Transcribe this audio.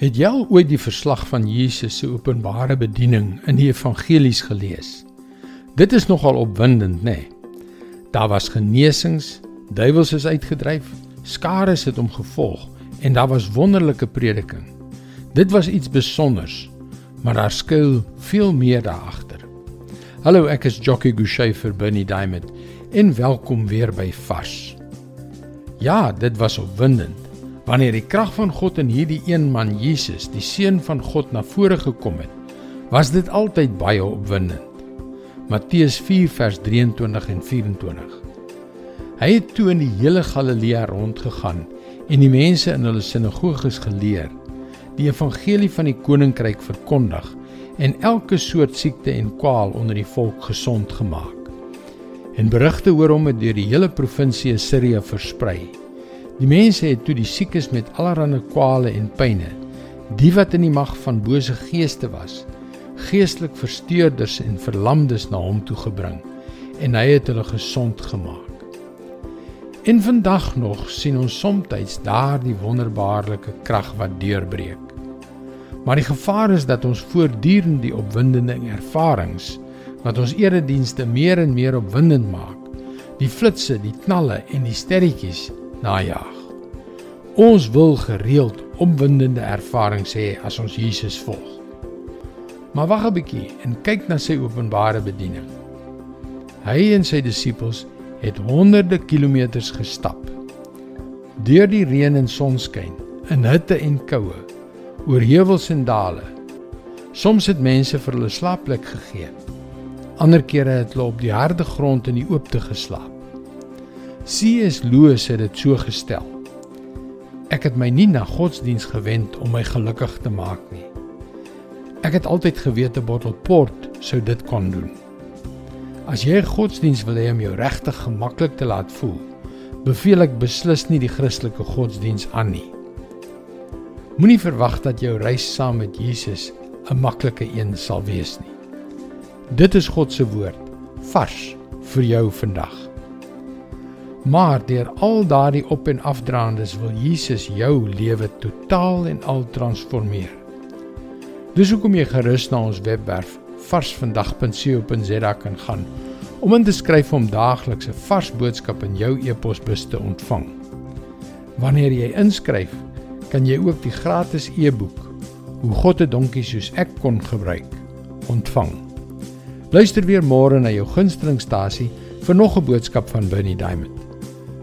Het jy al ooit die verslag van Jesus se openbare bediening in die evangelies gelees? Dit is nogal opwindend, nê? Nee? Daar was genesings, duiwels is uitgedryf, skare het hom gevolg en daar was wonderlike prediking. Dit was iets spesiaals, maar daar skuil veel meer daar agter. Hallo, ek is Jockey Gouchee vir Bernie Diamond en welkom weer by Vars. Ja, dit was opwindend Wanneer die krag van God in hierdie een man Jesus, die seun van God na vore gekom het, was dit altyd baie opwindend. Matteus 4 vers 23 en 24. Hy het toe in die hele Galilea rondgegaan en die mense in hulle sinagoges geleer, die evangelie van die koninkryk verkondig en elke soort siekte en kwaal onder die volk gesond gemaak. En berigte oor hom het deur die hele provinsie Assirië versprei. Die mense het toe die siekes met allerlei kwale en pyne, die wat in die mag van bose geeste was, geestelik versteurders en verlamdes na hom toe gebring en hy het hulle gesond gemaak. En vandag nog sien ons soms daardie wonderbaarlike krag wat deurbreek. Maar die gevaar is dat ons voortdurend die opwindende ervarings wat ons eredienste meer en meer opwindend maak, die flitsse, die knalle en die sterretjies najag. Ons wil gereeld opwindende ervarings hê as ons Jesus volg. Maar wag 'n bietjie en kyk na sy openbare bediening. Hy en sy disippels het honderde kilometers gestap. Deur die reën en sonskyn, in hitte en koue, oor heuwels en dale. Soms het mense vir hulle slaapplek gegee. Ander kere het hulle op die harde grond in die oopte geslaap. C.S. Lewis het dit so gestel. Ek het my nie na godsdiens gewend om my gelukkig te maak nie. Ek het altyd geweet 'n bottel port sou dit kon doen. As jy godsdiens wil hê om jou regtig gemaklik te laat voel, beveel ek beslis nie die Christelike godsdiens aan nie. Moenie verwag dat jou reis saam met Jesus 'n maklike een sal wees nie. Dit is God se woord, vars vir jou vandag. Maar deur al daardie op en afdraandes wil Jesus jou lewe totaal en al transformeer. Dis hoekom jy gerus na ons webwerf varsvandag.co.za kan gaan om in te skryf om daagliks 'n vars boodskap in jou e-posbus te ontvang. Wanneer jy inskryf, kan jy ook die gratis e-boek Hoe God 'n donkie soos ek kon gebruik ontvang. Luister weer môre na jou gunstelingstasie vir nog 'n boodskap van Bernie Diamond.